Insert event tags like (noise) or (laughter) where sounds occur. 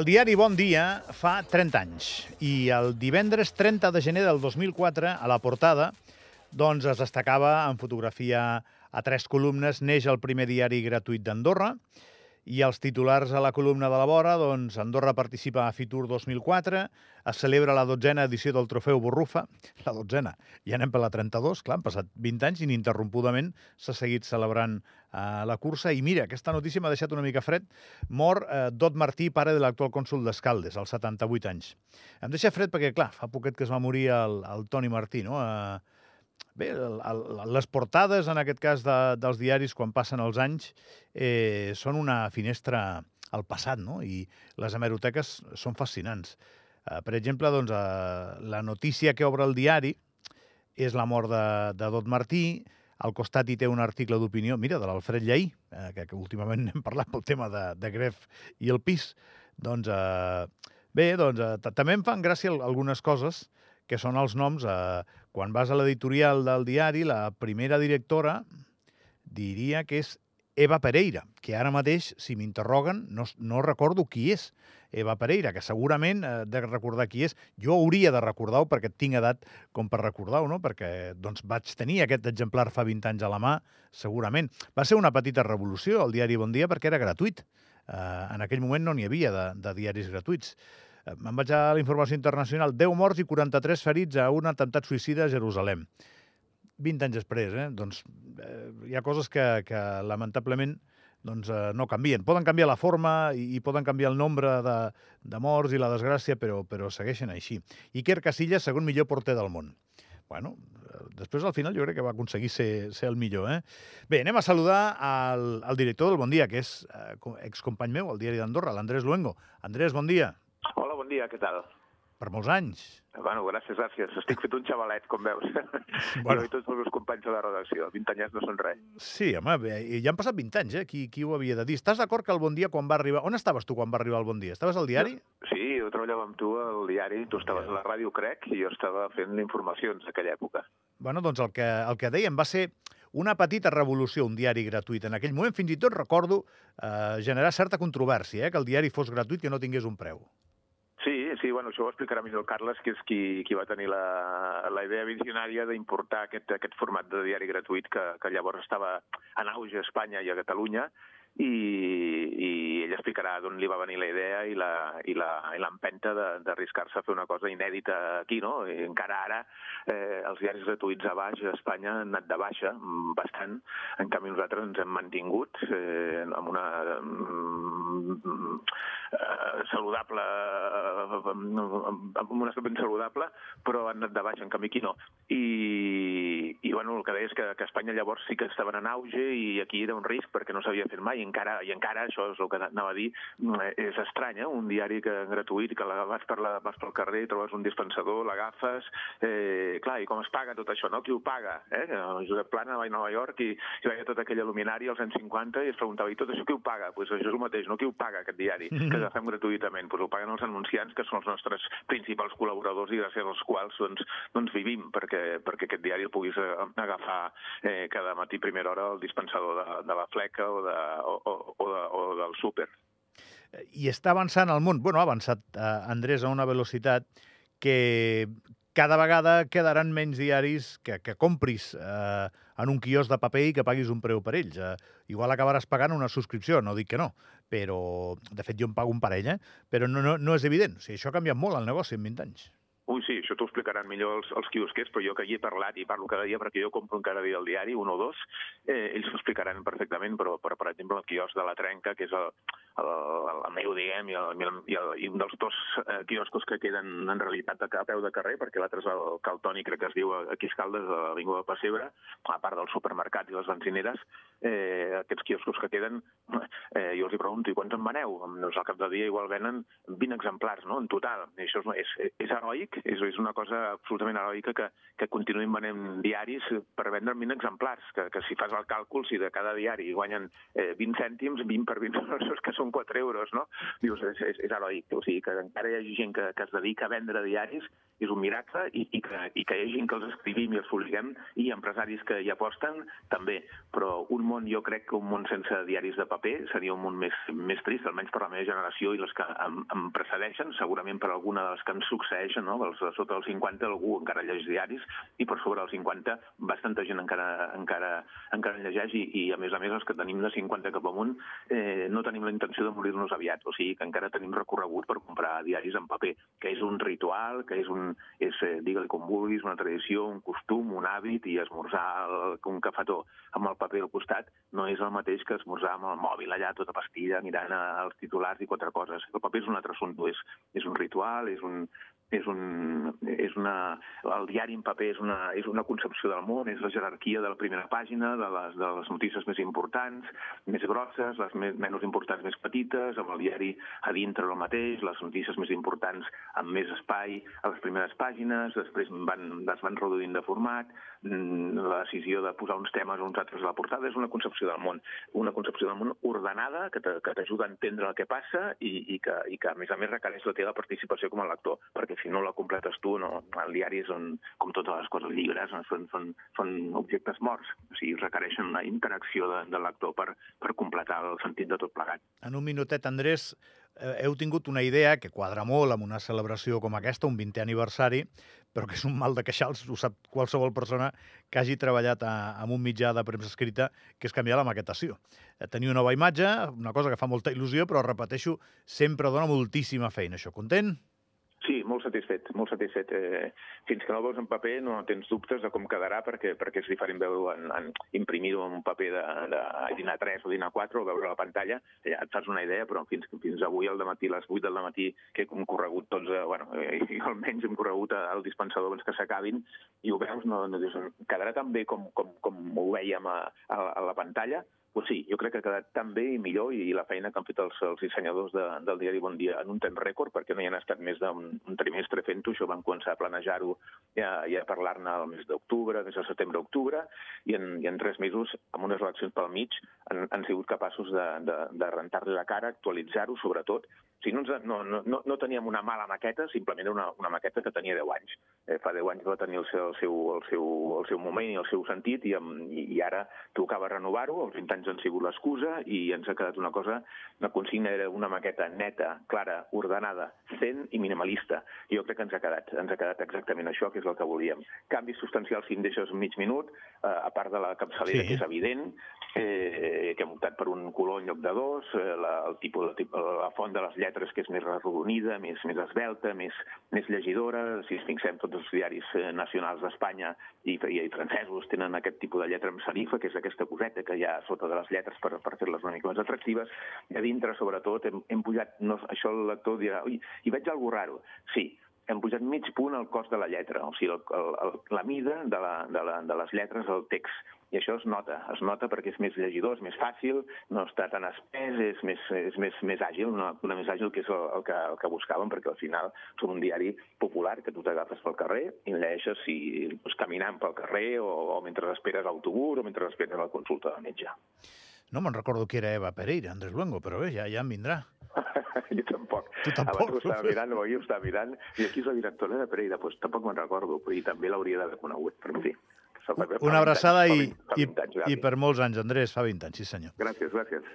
El diari Bon Dia fa 30 anys i el divendres 30 de gener del 2004, a la portada, doncs es destacava en fotografia a tres columnes. Neix el primer diari gratuït d'Andorra i els titulars a la columna de la vora, doncs Andorra participa a Fitur 2004, es celebra la dotzena edició del trofeu Borrufa, la dotzena, i anem per la 32, clar, han passat 20 anys ininterrompudament s'ha seguit celebrant eh, la cursa, i mira, aquesta notícia m'ha deixat una mica fred, mor eh, Dot Martí, pare de l'actual cònsul d'Escaldes, als 78 anys. Em deixa fred perquè, clar, fa poquet que es va morir el, el Toni Martí, no?, eh, Bé, les portades, en aquest cas, de, dels diaris, quan passen els anys, eh, són una finestra al passat, no? I les hemeroteques són fascinants. Eh, per exemple, doncs, eh, la notícia que obre el diari és la mort de, de Dot Martí, al costat hi té un article d'opinió, mira, de l'Alfred Lleí, eh, que, que últimament (laughs) hem parlat pel tema de, de Gref i el pis. Doncs, eh, bé, doncs, eh, també em fan gràcia algunes coses, que són els noms. Eh, quan vas a l'editorial del diari, la primera directora diria que és Eva Pereira, que ara mateix, si m'interroguen, no, no recordo qui és Eva Pereira, que segurament eh, de recordar qui és. Jo hauria de recordar-ho perquè tinc edat com per recordar-ho, no? perquè doncs, vaig tenir aquest exemplar fa 20 anys a la mà, segurament. Va ser una petita revolució, el diari Bon Dia, perquè era gratuït. Eh, en aquell moment no n'hi havia de, de diaris gratuïts. Me'n vaig a la informació internacional. 10 morts i 43 ferits a un atemptat suïcida a Jerusalem. 20 anys després, eh? Doncs eh, hi ha coses que, que lamentablement doncs, eh, no canvien. Poden canviar la forma i, i poden canviar el nombre de, de morts i la desgràcia, però, però segueixen així. Iker Casillas, segon millor porter del món. Bueno, eh, després al final jo crec que va aconseguir ser, ser el millor. Eh? Bé, anem a saludar al, al director del Bon Dia, que és eh, excompany meu al diari d'Andorra, l'Andrés Luengo. Andrés, bon dia. Dia, què tal? Per molts anys. Bueno, gràcies, gràcies. Estic fet un xavalet, com veus. (laughs) Bueno. Jo i tots els meus companys de la redacció. 20 anys no són res. Sí, home, bé, ja han passat 20 anys, eh? Qui, qui ho havia de dir? Estàs d'acord que el Bon Dia, quan va arribar... On estaves tu quan va arribar el Bon Dia? Estaves al diari? Sí, jo treballava amb tu al diari, tu estaves a la ràdio, crec, i jo estava fent informacions d'aquella època. Bueno, doncs el que, el que dèiem va ser una petita revolució, un diari gratuït. En aquell moment, fins i tot recordo eh, generar certa controvèrsia, eh, que el diari fos gratuït, que no tingués un preu. Sí, bueno, això ho explicarà millor el Carles, que és qui, qui va tenir la, la idea visionària d'importar aquest, aquest format de diari gratuït que, que llavors estava en auge a Espanya i a Catalunya, i, i ell explicarà d'on li va venir la idea i l'empenta d'arriscar-se a fer una cosa inèdita aquí, no? I encara ara eh, els diaris gratuïts a baix a Espanya han anat de baixa mm, bastant, en canvi nosaltres ens hem mantingut eh, amb una eh, saludable amb un estat ben saludable, però han anat de baixa, en canvi aquí no. I bueno, el que deia és que, que Espanya llavors sí que estaven en auge i aquí era un risc perquè no s'havia fet mai i encara, i encara això és el que anava a dir, mm, és estrany, eh? un diari que gratuït, que la, vas, per la, vas pel carrer, trobes un dispensador, l'agafes, eh, clar, i com es paga tot això, no? Qui ho paga? Eh? El Josep Plana va a Nova York i, i veia tota aquella luminària als anys 50 i es preguntava, i tot això qui ho paga? Pues això és el mateix, no? Qui ho paga, aquest diari, que (laughs) agafem gratuïtament? Pues ho paguen els anunciants, que són els nostres principals col·laboradors i gràcies als quals doncs, doncs vivim, perquè, perquè aquest diari el puguis eh, agafar eh, cada matí primera hora al dispensador de, de la fleca o, de, o, o, o, de, o del súper. I està avançant el món, bueno, ha avançat eh, Andrés a una velocitat que cada vegada quedaran menys diaris que, que compris eh, en un quios de paper i que paguis un preu per ells. Eh, igual acabaràs pagant una subscripció, no dic que no, però de fet jo em pago un parell, eh? però no, no, no és evident. O sigui, això ha canviat molt el negoci en 20 anys. Ui, sí, això t'ho explicaran millor els, els quiosquers, però jo que hi he parlat i parlo cada dia perquè jo compro encara dia el diari, un o dos, eh, ells ho explicaran perfectament, però, però per exemple el quiosc de la Trenca, que és el, el, el meu, diguem, i, el, i, el, i un dels dos eh, quioscos que queden en realitat a, a peu de carrer, perquè l'altre és el Caltoni, crec que es diu aquí a Escaldes, a l'Avinguda de Passebre, a part del supermercat i les benzineres, eh, aquests quioscos que queden, eh, jo els hi pregunto, i quants en veneu? Doncs al cap de dia igual venen 20 exemplars, no?, en total. I això és, és, és heroic, és, és una cosa absolutament heroica que, que continuïn venent diaris per vendre 20 exemplars, que, que si fas el càlcul, si de cada diari guanyen eh, 20 cèntims, 20 per 20 euros, que són 4 euros, no? Dius, és, és, és heroic. O sigui, que encara hi hagi gent que, que es dedica a vendre diaris, és un miracle, i, i, que, i que hi hagi gent que els escrivim i els publiquem, i empresaris que hi aposten, també. Però un món, jo crec que un món sense diaris de paper seria un món més, més trist, almenys per la meva generació i les que em, em precedeixen, segurament per alguna de les que ens succeeixen, no? Els, sota els 50 algú encara llegeix diaris, i per sobre dels 50 bastanta gent encara, encara, encara en llegeix, i, i a més a més els que tenim de 50 cap amunt eh, no tenim la intenció de morir-nos aviat, o sigui que encara tenim recorregut per comprar diaris en paper, que és un ritual, que és un, és, eh, digue-li com vulguis, una tradició, un costum, un hàbit, i esmorzar el, un cafetó amb el paper al costat no és el mateix que esmorzar amb el mòbil allà tota pastilla mirant els titulars i quatre coses. El paper és un altre assumpte, és, és un ritual, és un, és, un, és una, el diari en paper és una, és una concepció del món, és la jerarquia de la primera pàgina, de les, de les notícies més importants, més grosses, les més, menys importants més petites, amb el diari a dintre el mateix, les notícies més importants amb més espai a les primeres pàgines, després van, es van reduint de format, la decisió de posar uns temes o uns altres a la portada és una concepció del món, una concepció del món ordenada que t'ajuda a entendre el que passa i, i, que, i que a més a més requereix la teva participació com a lector, perquè si no la completes tu, no, el diari són, com totes les coses, llibres, són, són, són objectes morts, o sigui, requereixen una interacció de, de lector per, per completar el sentit de tot plegat. En un minutet, Andrés, eh, heu tingut una idea que quadra molt amb una celebració com aquesta, un 20è aniversari, però que és un mal de queixals, ho sap qualsevol persona que hagi treballat amb un mitjà de premsa escrita, que és canviar la maquetació. Eh, tenir una nova imatge, una cosa que fa molta il·lusió, però repeteixo, sempre dona moltíssima feina. Això content? Sí, molt satisfet, molt satisfet. Eh, fins que no veus en paper no tens dubtes de com quedarà perquè, perquè és diferent veure en, en imprimir-ho en un paper de, de dinar 3 o dinar 4 o veure la pantalla, ja et fas una idea, però fins, fins avui al matí, les 8 del matí, que hem corregut tots, eh, bueno, eh, (laughs) almenys hem corregut al dispensador abans que s'acabin, i ho veus, no, no dius, quedarà tan bé com, com, com ho veiem a, a, a la pantalla, pues sí, jo crec que ha quedat tan bé i millor i la feina que han fet els, els dissenyadors de, del diari Bon Dia en un temps rècord, perquè no hi han estat més d'un un trimestre fent-ho, això van començar a planejar-ho i a, i a parlar-ne al mes d'octubre, des de setembre-octubre, i, en, i en tres mesos, amb unes eleccions pel mig, han, han sigut capaços de, de, de rentar-li la cara, actualitzar-ho, sobretot. O sigui, no, no, no, no teníem una mala maqueta, simplement una, una maqueta que tenia 10 anys. Eh, fa 10 anys va tenir el seu, el seu, el seu, el seu moment i el seu sentit, i, i, i ara tocava renovar-ho, els 20 anys han sigut l'excusa, i ens ha quedat una cosa, la consigna era una maqueta neta, clara, ordenada, zen i minimalista. Jo crec que ens ha quedat, ens ha quedat exactament això, que és el que volíem. Canvis substancials si em deixes mig minut, eh, a part de la capçalera, sí. que és evident, eh, que hem optat per un color en lloc de dos, eh, la, el tipus de, la font de les lletres que és més arrodonida, més, més esbelta, més, més llegidora. Si ens fixem, tots els diaris eh, nacionals d'Espanya i, i, i francesos tenen aquest tipus de lletra amb serifa, que és aquesta coseta que hi ha sota de les lletres per, per fer-les una mica més atractives. I a dintre, sobretot, hem, hem pujat, no, això el lector dirà, ui, hi veig alguna raro. Sí, hem pujat mig punt el cost de la lletra, o sigui, el, el, el, la mida de, la, de, la, de les lletres del text i això es nota, es nota perquè és més llegidor, és més fàcil, no està tan espès, és més, és més, més àgil, una lectura més àgil que és el, el, que, el que buscàvem, perquè al final som un diari popular que tu t'agafes pel carrer i llegeixes si, doncs, caminant pel carrer o, o mentre esperes l'autobús o mentre esperes la consulta del metge. No me'n recordo qui era Eva Pereira, Andrés Luengo, però bé, ja, ja em vindrà. (laughs) jo tampoc. Tu tampoc. Abans ho estava mirant, avui ho estava mirant, i aquí és la directora de Pereira, doncs tampoc me'n recordo, i també l'hauria d'haver conegut, però fi. Una abraçada i, i, i per molts anys, Andrés, fa 20 anys, sí senyor. Gràcies, gràcies.